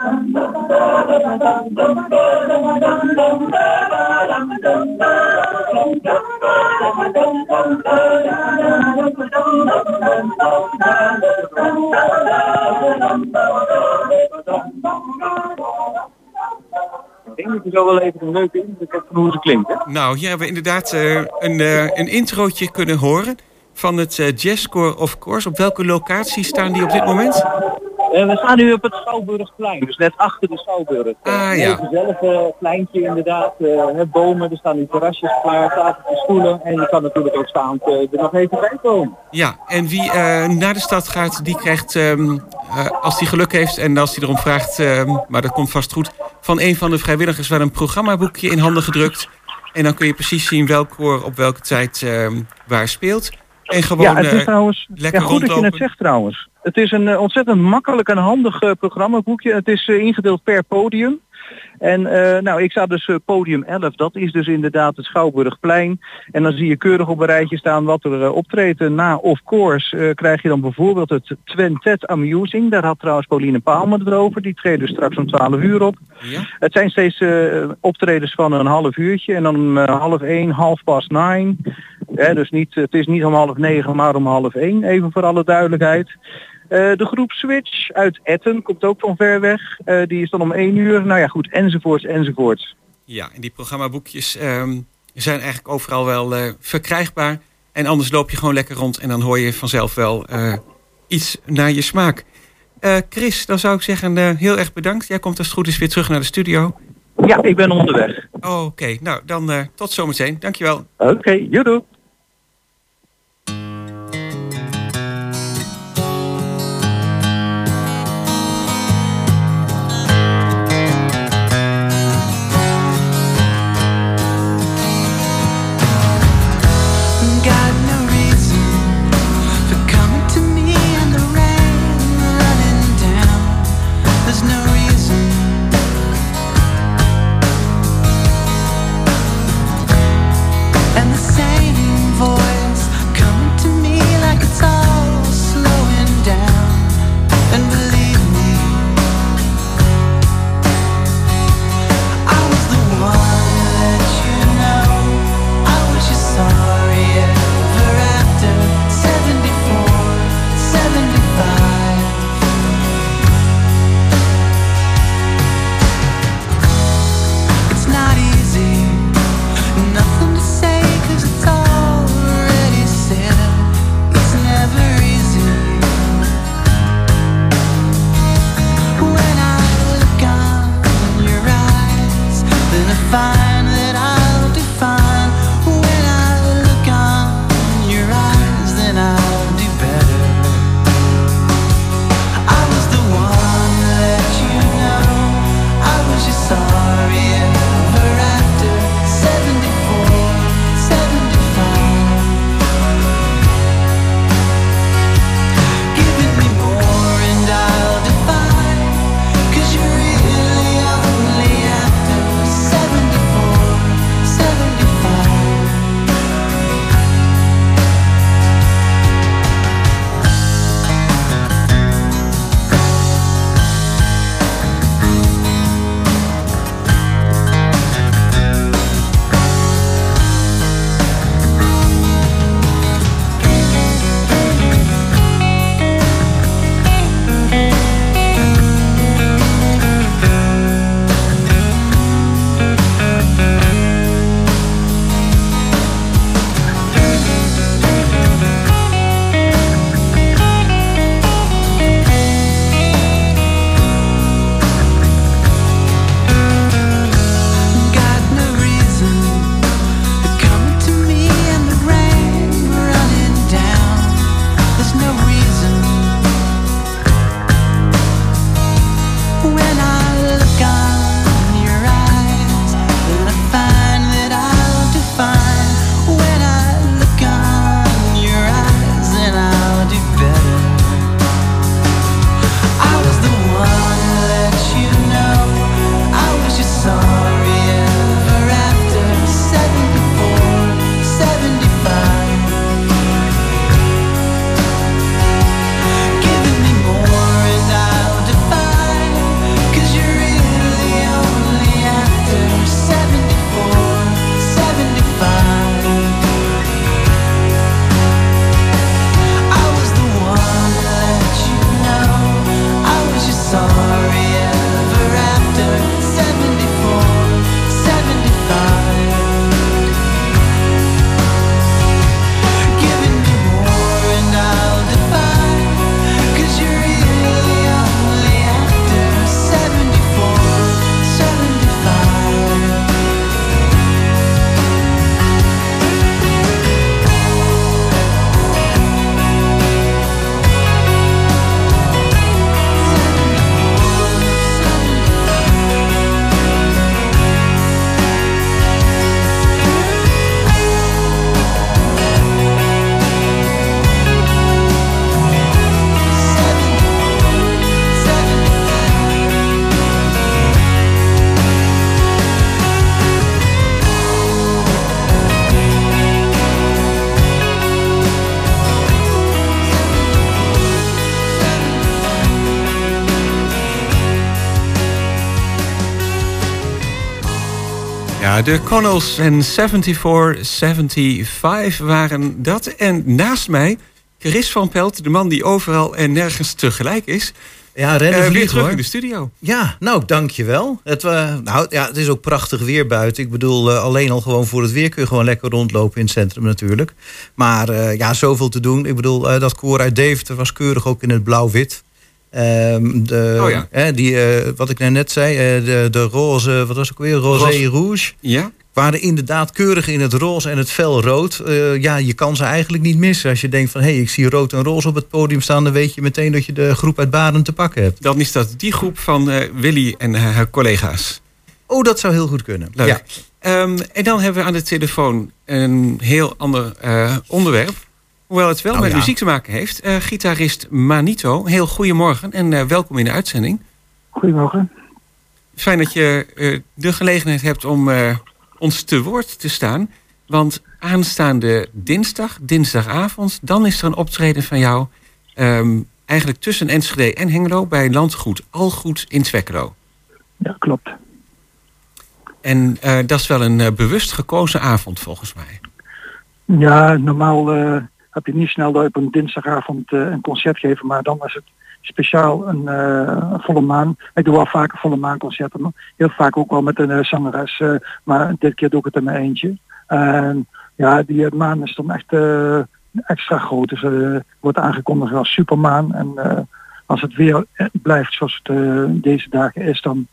Ik denk dat je zo wel even een leuke indruk hebt van hoe ze klinkt. Hè? Nou, hebben we inderdaad eh, een, eh, een introotje kunnen horen van het eh Jazzcore of Course. Op welke locatie staan die op dit moment? Eh, we staan nu op het Schouwburgplein, dus net achter de Schouwburg. Ah, Een ja. gezellig eh, pleintje inderdaad. eh, bomen, er staan nu terrasjes klaar, tafeltjes, stoelen. En je kan natuurlijk ook staand eh, er nog even bij komen. Ja, en wie eh, naar de stad gaat, die krijgt, ehm, eh, als hij geluk heeft en als hij erom vraagt, ehm, maar dat komt vast goed, van een van de vrijwilligers wel een programmaboekje in handen gedrukt. En dan kun je precies zien welk koor op welke tijd ehm, waar speelt. En gewoon ja, het is eh, trouwens lekker ja, goed dat je rondlopen. het zegt trouwens. Het is een eh, ontzettend makkelijk en handig eh, programmaboekje. Het is ingedeeld per podium. En eh, nou, ik sta dus eh, podium 11. Dat is dus inderdaad het Schouwburgplein. En dan zie je keurig op een rijtje staan wat er eh, optreedt. Na of course krijg je dan bijvoorbeeld het Twentet Amusing. Daar had trouwens Pauline Palmer het over. Die treden dus straks om 12 uur op. Ja? Het zijn steeds optredens van een half uurtje. En dan om half één, half past nine. Hè, dus niet, het is niet om half negen, maar om half één. Even voor alle duidelijkheid. Eh, de groep Switch uit Etten komt ook van ver weg. Eh, die is dan om één uur. Nou ja, goed, enzovoorts, enzovoorts. Ja, en die programmaboekjes ehm, zijn eigenlijk overal wel eh, verkrijgbaar. En anders loop je gewoon lekker rond en dan hoor je vanzelf wel iets naar je smaak. Chris, dan zou ik zeggen heel erg bedankt. Jij komt als het goed is weer terug naar de studio. Ja, ik ben onderweg. Oh, Oké, nou dan tot zometeen. Dankjewel. Oké, okay, joedoe. Ja, de Connells en 7475 waren dat. En naast mij, Chris van Pelt, de man die overal en nergens tegelijk is. Ja, rennen weer vliegen, terug hoor. in de studio. Ja, nou, dankjewel. Het, nou, ja, het is ook prachtig weer buiten. Ik bedoel, eh, alleen al gewoon voor het weer kun je gewoon lekker rondlopen in het centrum natuurlijk. Maar ja, zoveel te doen. Ik bedoel, dat koor uit Deventer was keurig ook in het blauw-wit. Ehm, de, Oh ja. hè, die, eh, wat ik net zei, eh, de, de roze, wat was het ook weer? Rosé Roze. Rouge. Ja? Waren inderdaad keurig in het roze en het fel rood. Eh, ja, je kan ze eigenlijk niet missen. Als je denkt van, hé, hey, ik zie rood en roze op het podium staan... dan weet je meteen dat je de groep uit Baden te pakken hebt. Dan is dat die groep van eh, Willy en eh, haar collega's. Oh, dat zou heel goed kunnen. Leuk. Ja. Ehm, en dan hebben we aan de telefoon een heel ander eh, onderwerp. Hoewel het wel Nou met ja. muziek te maken heeft. Eh, gitarist Manito, heel goedemorgen en eh, welkom in de uitzending. Goedemorgen. Fijn dat je eh, de gelegenheid hebt om eh, ons te woord te staan. Want aanstaande dinsdag, dinsdagavond, dan is er een optreden van jou. ehm, eigenlijk tussen Enschede en Hengelo bij landgoed Algoed in Twekkelo. Ja, klopt. En eh, dat is wel een eh, bewust gekozen avond volgens mij. Ja, normaal eh, heb je niet snel dat je op een dinsdagavond eh, een concert geven, maar dan was het speciaal een, eh, een volle maan. Ik doe wel vaker volle maanconcerten, maar heel vaak ook wel met een eh, zangeres, maar dit keer doe ik het in mijn eentje. En ja, die maan is dan echt extra groot, dus wordt aangekondigd als supermaan. En als het weer blijft zoals het deze dagen is, dan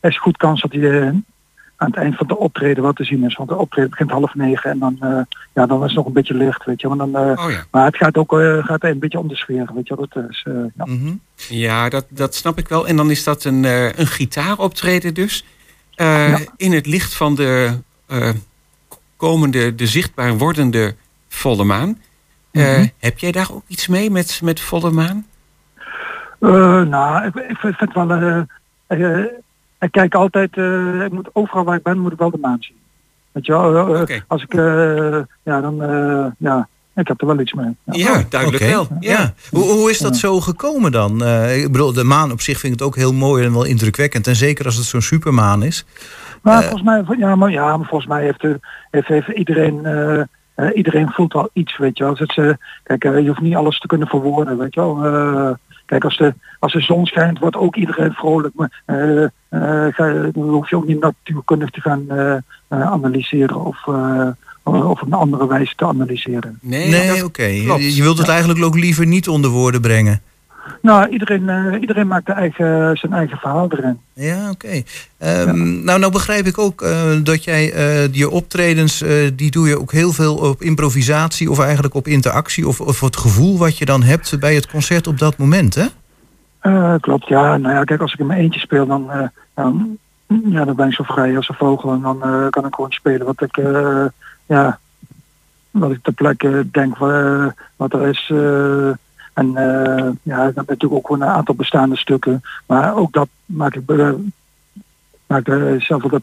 is goed kans dat hij aan het eind van de optreden wat te zien is. Want de optreden begint half negen en dan, eh, ja, dan is het nog een beetje licht, weet je. Maar, dan, eh, Oh ja. maar het gaat ook eh, gaat een beetje om de sfeer, weet je. Dat is, ja. Mhm. Ja, dat, dat snap ik wel. En dan is dat een, een gitaaroptreden dus. In het licht van de komende, de zichtbaar wordende volle maan. Mhm. Heb jij daar ook iets mee met, met volle maan? Nou, ik, ik vind het wel... eh, eh, ik kijk altijd, eh, ik moet overal waar ik ben, moet ik wel de maan zien. Weet je wel, eh, als ik, eh, ja, dan, eh, ja, ik heb er wel iets mee. Ja, duidelijk wel. Ja. Hoe, hoe is dat zo gekomen dan? Eh, ik bedoel, de maan op zich vind ik het ook heel mooi en wel indrukwekkend. En zeker als het zo'n supermaan is. Maar Eh, volgens mij, ja, maar, ja, maar volgens mij heeft, eh, heeft, heeft iedereen, eh, eh, iedereen voelt wel iets, weet je wel. Dus het, eh, kijk, eh, je hoeft niet alles te kunnen verwoorden, weet je wel. Kijk, als de, als de zon schijnt, wordt ook iedereen vrolijk. Maar eh, eh, ga, dan hoef je ook niet natuurkundig te gaan eh, analyseren of, eh, of op een andere wijze te analyseren. Nee, oké. Je, je wilt het eigenlijk ook liever niet onder woorden brengen. Nou, iedereen, eh, iedereen maakt de eigen, zijn eigen verhaal erin. Ja, oké. Ehm, Nou, nou begrijp ik ook eh, dat jij eh, je optredens, die doe je ook heel veel op improvisatie of eigenlijk op interactie of, of het gevoel wat je dan hebt bij het concert op dat moment, hè? Klopt, ja. Nou ja, kijk, als ik in mijn eentje speel, dan, dan, ja, dan ben ik zo vrij als een vogel. En dan kan ik gewoon spelen wat ik, ja, wat ik ter plekke denk wat er is. Eh. en eh, ja, ik natuurlijk ook gewoon een aantal bestaande stukken. Maar ook dat maak ik, eh, maak ik zelf wel dat...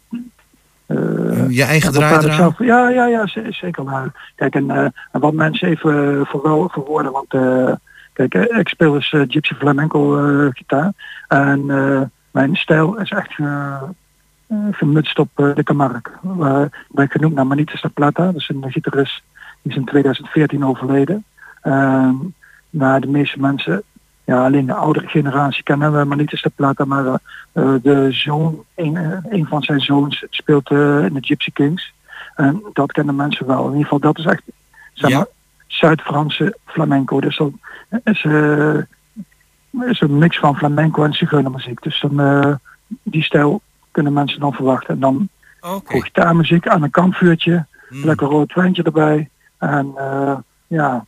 eh, Je eigen draai eraan? zelf- Ja, ja, ja, zeker waar. Kijk, en, eh, en wat mensen even voor verwoorden, want eh, kijk, eh, ik speel dus eh, gypsy flamenco eh, gitaar. En eh, mijn stijl is echt ge- eh, gemutst op eh, de Camargue. Waar ik ben genoemd naar Manitas de Plata, dat is een gitarist die is in 2014 overleden. Maar de meeste mensen, ja, alleen de oudere generatie kennen we Manitas de Plata, maar eh, de zoon, een, eh, een van zijn zoons speelt in de Gypsy Kings. En dat kennen mensen wel. In ieder geval, dat is echt zeg maar, Zuid-Franse flamenco. Dus dat is, eh, is een mix van flamenco en zigeunermuziek. Dus dan, die stijl kunnen mensen dan verwachten. En dan voor gitaarmuziek aan een kampvuurtje, lekker rood wijntje erbij. En ja,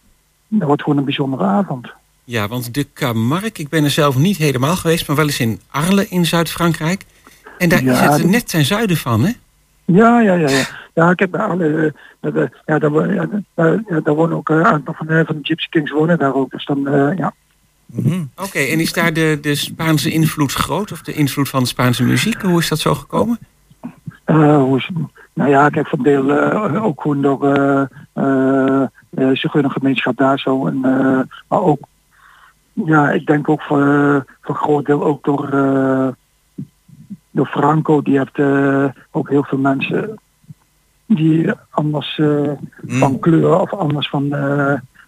dat wordt gewoon een bijzondere avond. Ja, want de Camargue, ik ben er zelf niet helemaal geweest, maar wel eens in Arles in Zuid-Frankrijk. En daar Ja, is het net ten zuiden van, hè? Ja, ja, ja. Ja, ja ik heb alle, eh, eh, ja, daar, ja, daar, ja, daar wonen ook eh, een aantal van, de- van de Gypsy Kings wonen daar ook. Dus dan, eh, ja. Oké, en is daar de, de Spaanse invloed groot? Of de invloed van de Spaanse muziek? Hoe is dat zo gekomen? Eh, hoe is, nou ja, kijk, van deel eh, ook gewoon door de gemeenschap daar zo. En, eh, maar ook, ja, ik denk ook voor, eh, voor een groot deel ook door, eh, door Franco. Die heeft ook heel veel mensen die anders eh, van kleur of anders van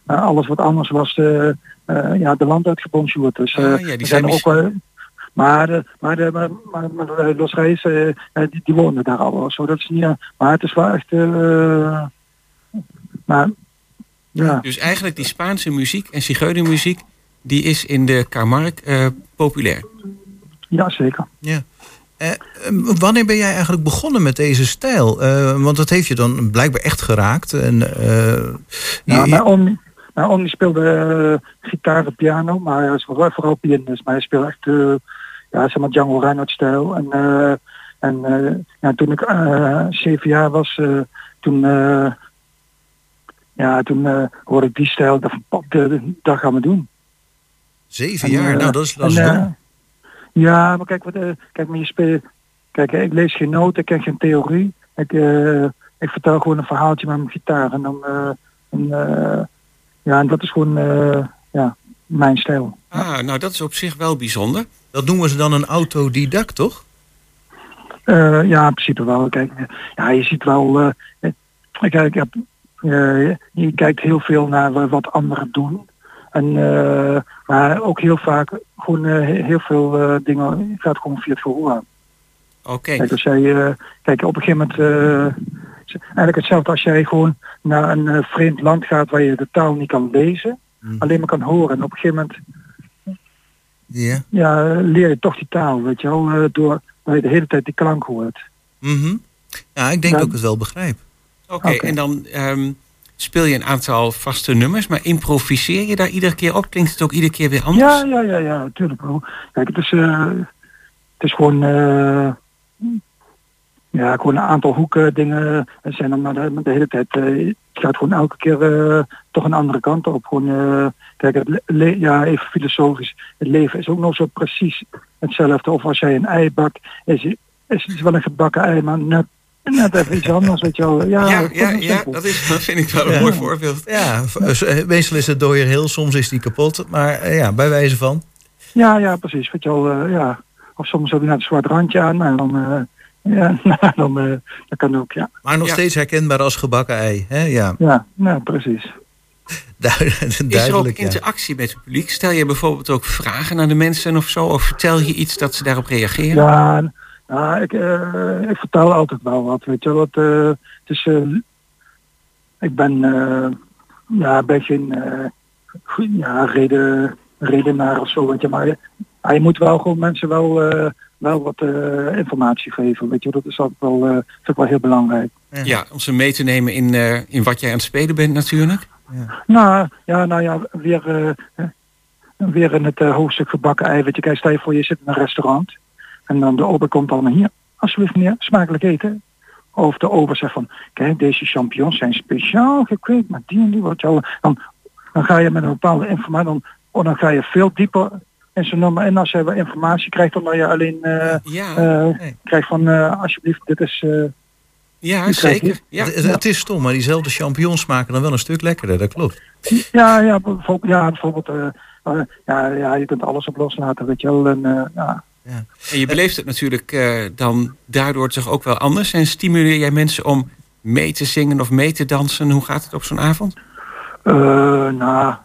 alles wat anders was ja, de land uitgebonjourd. Dus Ah, ja, die zijn ook wel. Maar, de, maar, de, maar, maar, maar Los Reyes, die, die woonden daar al. Zo, dat is niet, maar het is wel echt. maar, ja. Dus eigenlijk die Spaanse muziek en zigeunermuziek... die is in de Camargue eh, populair. ja, zeker. Ja. Eh, eh, wanneer ben jij eigenlijk begonnen met deze stijl? Eh, want dat heeft je dan blijkbaar echt geraakt. En, Ja, je- mijn oom, mijn oom die speelde gitaar en piano, maar hij is vooral, vooral pianist. Maar hij speelde echt, ja, zeg maar Django Reinhardt stijl. En, en ja, toen ik zeven jaar was, toen, ja, toen eh, hoorde ik die stijl. Van, pap, dat gaan we doen. Zeven En, jaar, eh, nou dat is, dat is en, eh. Ja, maar kijk, wat, kijk, maar je speelt. Kijk, ik lees geen noten, ik ken geen theorie. Ik, ik vertel gewoon een verhaaltje met mijn gitaar. En dan, en, ja, en dat is gewoon, ja, mijn stijl. Ah, nou dat is op zich wel bijzonder. Dat noemen ze dan een autodidact, toch? Ja, in principe wel. Kijk, ja, je ziet wel. eh, kijk, ik heb, eh, je kijkt heel veel naar wa- wat anderen doen. En, eh, maar ook heel vaak gewoon eh, he- heel veel dingen gaat gewoon via het gehoor. Oké. Kijk, als jij, kijk, op een gegeven moment, eigenlijk hetzelfde als jij gewoon naar een vreemd land gaat waar je de taal niet kan lezen, alleen maar kan horen. En op een gegeven moment Ja. ja, leer je toch die taal, weet je wel, door dat je de hele tijd die klank hoort. Mhm. Ja, ik denk dat ik het wel begrijp. Oké, en dan ehm, speel je een aantal vaste nummers, maar improviseer je daar iedere keer op? Klinkt het ook iedere keer weer anders? Ja, ja, ja, ja, natuurlijk bro. Kijk, het is, eh, het is gewoon, eh, ja, gewoon een aantal hoeken dingen. Zijn dan maar de, hele tijd, eh, het gaat gewoon elke keer toch een andere kant op. Gewoon, kijk, het ja, even filosofisch. Het leven is ook nog zo precies hetzelfde. Of als jij een ei bakt, is, is het wel een gebakken ei, maar net, net even iets anders, weet je wel. Ja, Ja, ja, dat, is, dat vind ik wel een Ja. mooi voorbeeld. Ja, v- eh, meestal is het dooier heel, soms is die kapot. Maar eh, ja, bij wijze van. Ja, ja, precies. Weet je wel, eh, ja. Of soms heb je net een zwart randje aan en dan, eh, ja, dan, eh, dat kan ook, ja. Maar nog Ja. steeds herkenbaar als gebakken ei. Hè? Ja, Ja, ja, precies. duidelijk. Is er ook ja. interactie met het publiek? Stel je bijvoorbeeld ook vragen aan de mensen of zo? Of vertel je iets dat ze daarop reageren? Ja, nou, ik, eh, ik vertel altijd wel wat, weet je wel. Het, eh, het is, eh, ik ben, eh, ja, ben geen eh, goed- ja, reden, redenaar of zo, weet je. Maar je moet wel gewoon mensen wel, eh, wel wat eh, informatie geven, weet je. Dat is altijd wel, eh, vind ik wel heel belangrijk. Ja, om ze mee te nemen in, eh, in wat jij aan het spelen bent natuurlijk. Nou, ja, nou ja, weer, weer in het hoofdstuk gebakken ei. Weet je, kijk, stel je voor je zit in een restaurant. En dan de ober komt dan hier, alsjeblieft meneer, smakelijk eten. Of de ober zegt van, kijk, deze champignons zijn speciaal gekweekt met die en die. Wat jou, dan, dan ga je met een bepaalde informatie, dan, oh, dan ga je veel dieper in zo'n nummer. En als je wat informatie krijgt, dan dat je alleen eh, Ja, eh, krijgt van, eh, alsjeblieft, dit is... eh, ja zeker. Ja. Het, het is stom, maar diezelfde champignons smaken dan wel een stuk lekkerder, dat klopt. Ja, ja, bijvoorbeeld, ja, bijvoorbeeld ja, ja, je kunt alles op loslaten, weet je wel. En, eh, ja. En je beleeft het natuurlijk eh, dan daardoor toch ook wel anders. En stimuleer jij mensen om mee te zingen of mee te dansen? Hoe gaat het op zo'n avond? Eh, nou,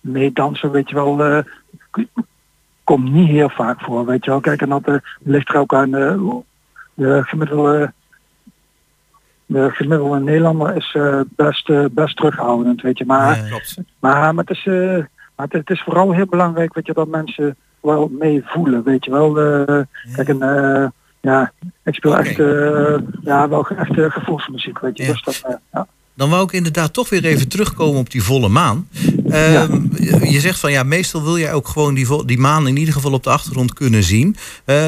meedansen, weet je wel, eh, k- komt niet heel vaak voor, weet je wel. Kijk, en dat ligt er ook aan eh, de gemiddelde... De gemiddelde Nederlander is eh, best, eh, best terughoudend, weet je. Maar, Klopt. maar, maar, het, is, eh, maar het, het is vooral heel belangrijk, weet je, dat mensen wel mee voelen, weet je wel. Eh, Kijk, en eh, ja, ik speel Oké. echt, eh, ja, wel echt gevoelsmuziek, weet je. Dus dat, ja. Dan wou ik inderdaad toch weer even terugkomen op die volle maan. Ehm, Je zegt van ja, meestal wil jij ook gewoon die, die maan in ieder geval op de achtergrond kunnen zien.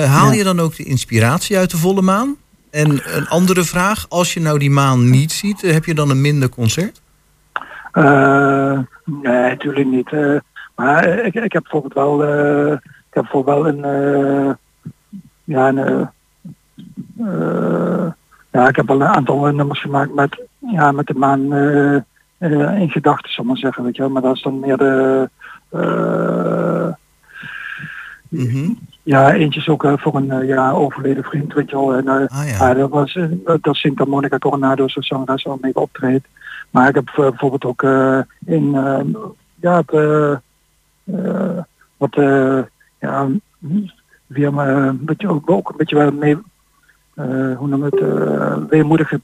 Haal Ja. je dan ook de inspiratie uit de volle maan? En een andere vraag, als je nou die maan niet ziet, heb je dan een minder concert? Nee, natuurlijk niet. Maar eh, ik, ik heb bijvoorbeeld wel, eh, ik heb bijvoorbeeld wel een, eh, ja, een, ja, ik heb wel een aantal nummers gemaakt met, ja, met de maan in gedachten, zal maar zeggen, weet je wel. Maar dat is dan meer de, Mhm. Ja, eentje is ook voor een ja, overleden vriend, weet je wel. En, Ah, ja. dat was, dat zingt dan Monica Coronado, zo'n zangeres al mee optreedt. Maar ik heb bijvoorbeeld ook in, ja, het, wat, eh, ja, weer maar een beetje, ook, ook een beetje wel mee, eh, hoe noem het, eh, weemoedige,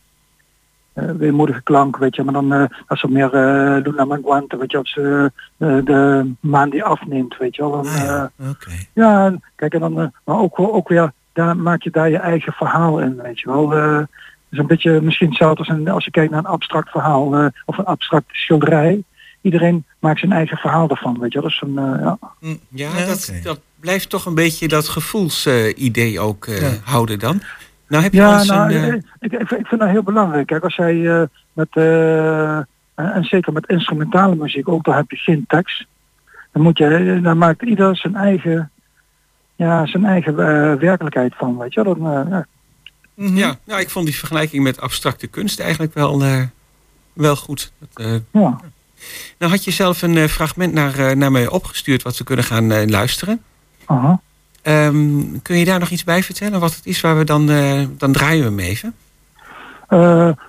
eh, weemoedige klank, weet je. Maar dan, eh, als ze meer eh Luna Manguante, weet je, als ze eh, de maan die afneemt, weet je wel. Dan, eh, Oké. ja, en kijk, en dan, eh, maar ook, wel- ook weer, daar maak je daar je eigen verhaal in, weet je wel. Eh, is een beetje misschien hetzelfde als, een, als je kijkt naar een abstract verhaal eh, of een abstract schilderij. Iedereen maakt zijn eigen verhaal ervan, weet je wel. Dat is een, eh, ja. Ja, dat, dat blijft toch een beetje dat gevoelsidee ook eh, houden dan. Nou heb je Ja, ons nou, een... eh, ik, ik, ik vind dat heel belangrijk. Kijk, als jij eh, met, eh, en, zeker met instrumentale muziek, ook daar heb je geen tekst. Dan moet je, dan maakt ieder zijn eigen, ja, zijn eigen eh, werkelijkheid van, weet je. wel. Dan, eh, ja. Ja, nou, ik vond die vergelijking met abstracte kunst eigenlijk wel, eh, wel goed. Dat, eh, Ja. Nou had je zelf een eh, fragment naar, eh, naar mij opgestuurd wat we kunnen gaan eh, luisteren. Ehm, kun je daar nog iets bij vertellen? Wat het is waar we dan, dan draaien we hem even.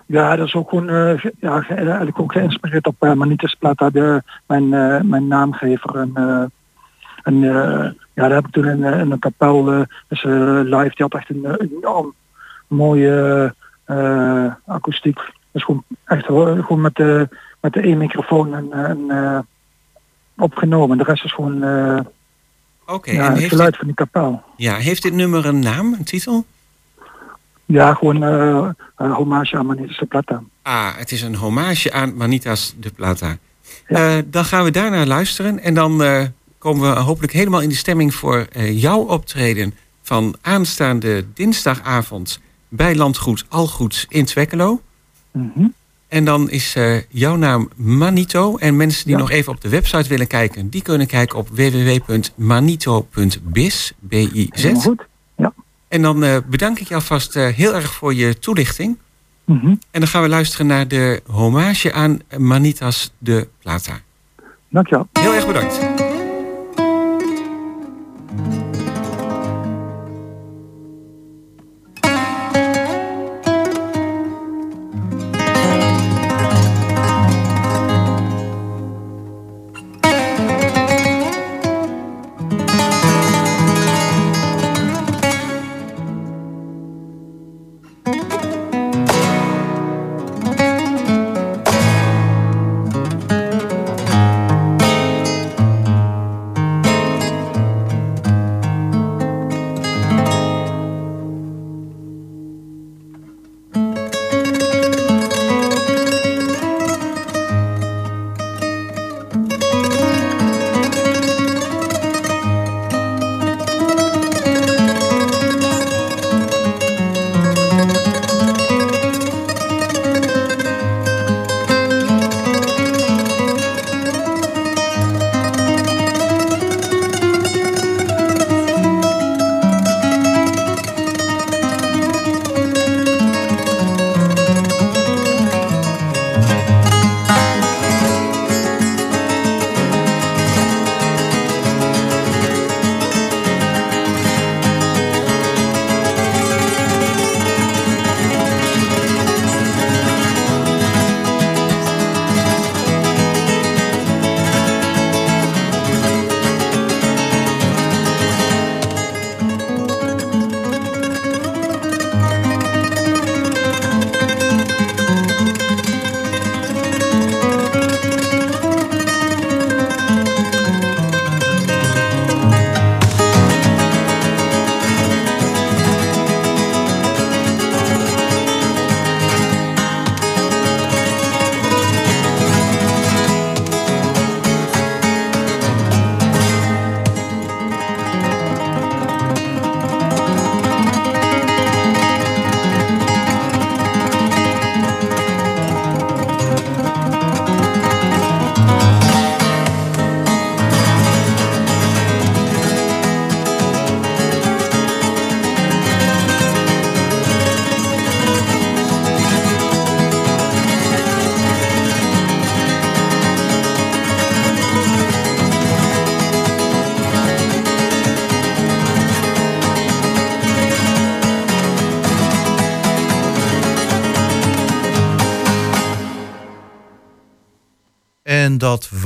Ja, dat is ook gewoon ge- ja, ge- eigenlijk ook geïnspireerd op uh, Manitas Plata, de, mijn, mijn naamgever. En, en ja, daar heb ik toen in, in een kapel, dus live, die had echt een, enorm mooie akoestiek. Dus gewoon echt gewoon met de, met de één microfoon en, en eh, opgenomen. De rest is gewoon eh ja, het geluid dit, van die kapel. ja, heeft dit nummer een naam, een titel? Ja, gewoon eh eh, hommage aan Manitas Plata. Ah, het is een hommage aan Manitas de Plata. Dan gaan we daarnaar luisteren en dan komen we hopelijk helemaal in de stemming voor jouw optreden van aanstaande dinsdagavond bij Landgoed Algoed in Twekkelo. Mhm. En dan is eh, jouw naam Manito. En mensen die Ja. nog even op de website willen kijken, die kunnen kijken op www.manito.biz. B-I-Z. Goed. Ja. En dan eh, bedank ik jou vast eh, heel erg voor je toelichting. Mhm. En dan gaan we luisteren naar de hommage aan Manitas de Plata. Dankjewel. Heel erg bedankt.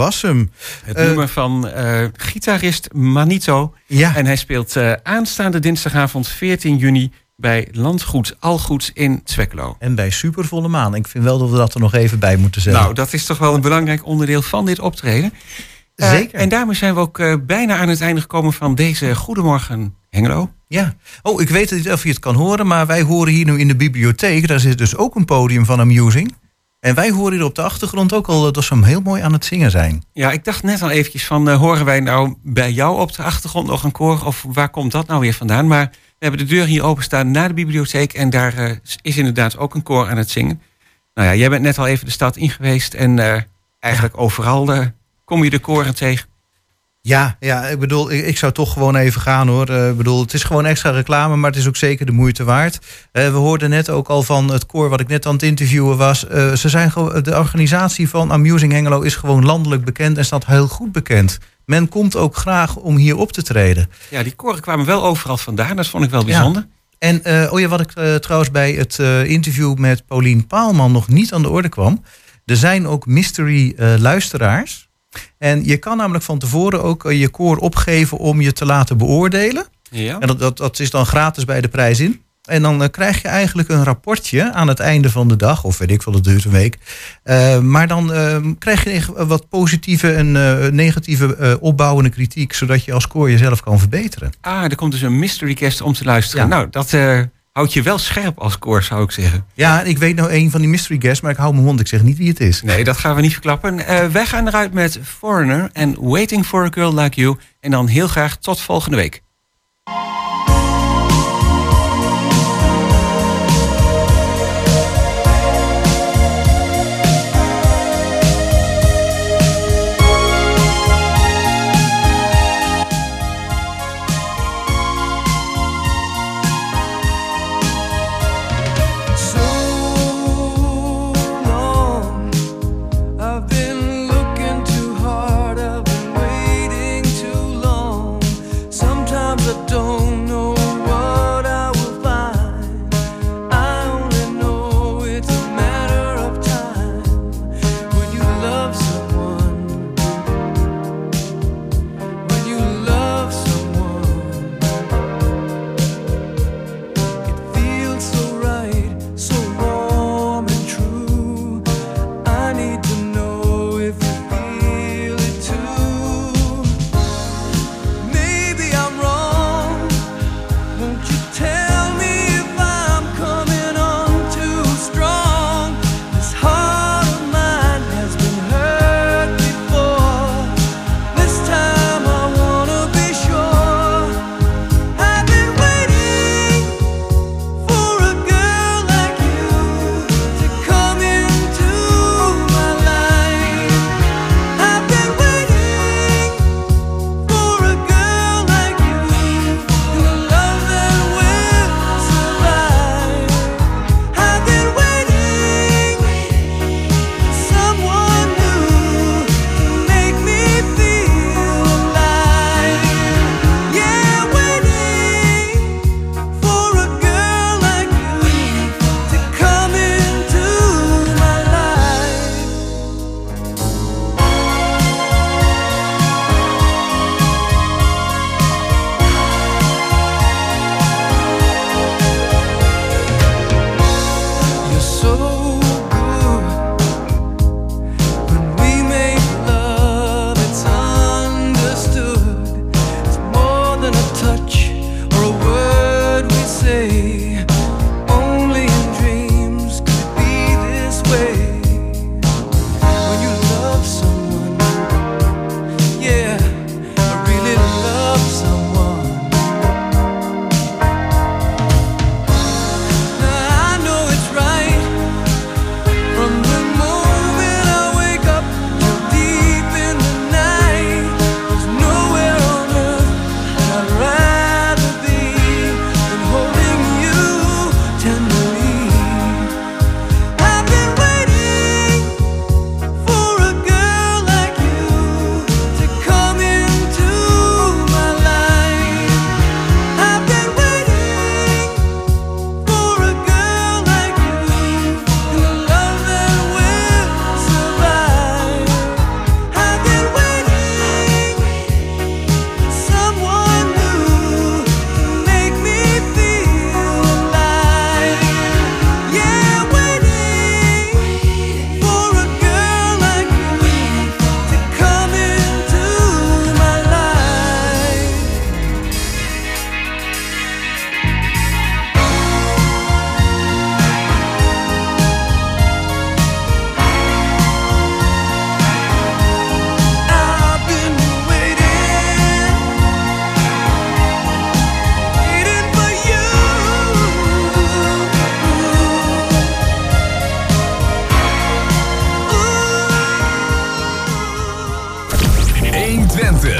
Was hem. Het Eh, nummer van eh, gitarist Manito. Ja. En hij speelt eh, aanstaande dinsdagavond 14 juni bij Landgoed Algoed in Zwekkelo. En bij Supervolle Maan. Ik vind wel dat we dat er nog even bij moeten zeggen. Nou, dat is toch wel een belangrijk onderdeel van dit optreden. Zeker. En daarmee zijn we ook bijna aan het einde gekomen van deze Goedemorgen Hengelo. Ja. Oh, ik weet niet of je het kan horen, maar wij horen hier nu in de bibliotheek. Daar zit dus ook een podium van Amusing. En wij horen hier op de achtergrond ook al dat ze hem heel mooi aan het zingen zijn. Ja, ik dacht net al eventjes van, eh, horen wij nou bij jou op de achtergrond nog een koor? Of waar komt dat nou weer vandaan? Maar we hebben de deur hier openstaan naar de bibliotheek. En daar eh, is inderdaad ook een koor aan het zingen. Nou ja, jij bent net al even de stad in geweest. En eh, eigenlijk overal eh, kom je de koren tegen. Ja, ja ik bedoel, ik, ik zou toch gewoon even gaan hoor. Eh, ik bedoel, het is gewoon extra reclame, maar het is ook zeker de moeite waard. Eh, we hoorden net ook al van het koor wat ik net aan het interviewen was. Eh, ze zijn de organisatie van Amusing Hengelo is gewoon landelijk bekend en staat heel goed bekend. Men komt ook graag om hier op te treden. Ja, die koren kwamen wel overal vandaan. Dat vond ik wel bijzonder. En oh ja, wat ik trouwens bij het interview met Paulien Paalman nog niet aan de orde kwam. Er zijn ook mystery luisteraars. En je kan namelijk van tevoren ook eh, je koor opgeven om je te laten beoordelen. Ja. En dat, dat, dat is dan gratis bij de prijs in. En dan eh, krijg je eigenlijk een rapportje aan het einde van de dag, of weet ik veel, dat duurt een week. Eh, maar dan eh, krijg je wat positieve en negatieve opbouwende kritiek, zodat je als koor jezelf kan verbeteren. Ah, er komt dus een mystery guest om te luisteren. Ja. Nou, dat houdt je wel scherp als koor, zou ik zeggen. Ja, ik weet nou een van die mystery guests, maar ik hou mijn mond, ik zeg niet wie het is. Nee, dat gaan we niet verklappen. Eh, wij gaan eruit met Foreigner en Waiting for a Girl Like You. En dan heel graag tot volgende week. so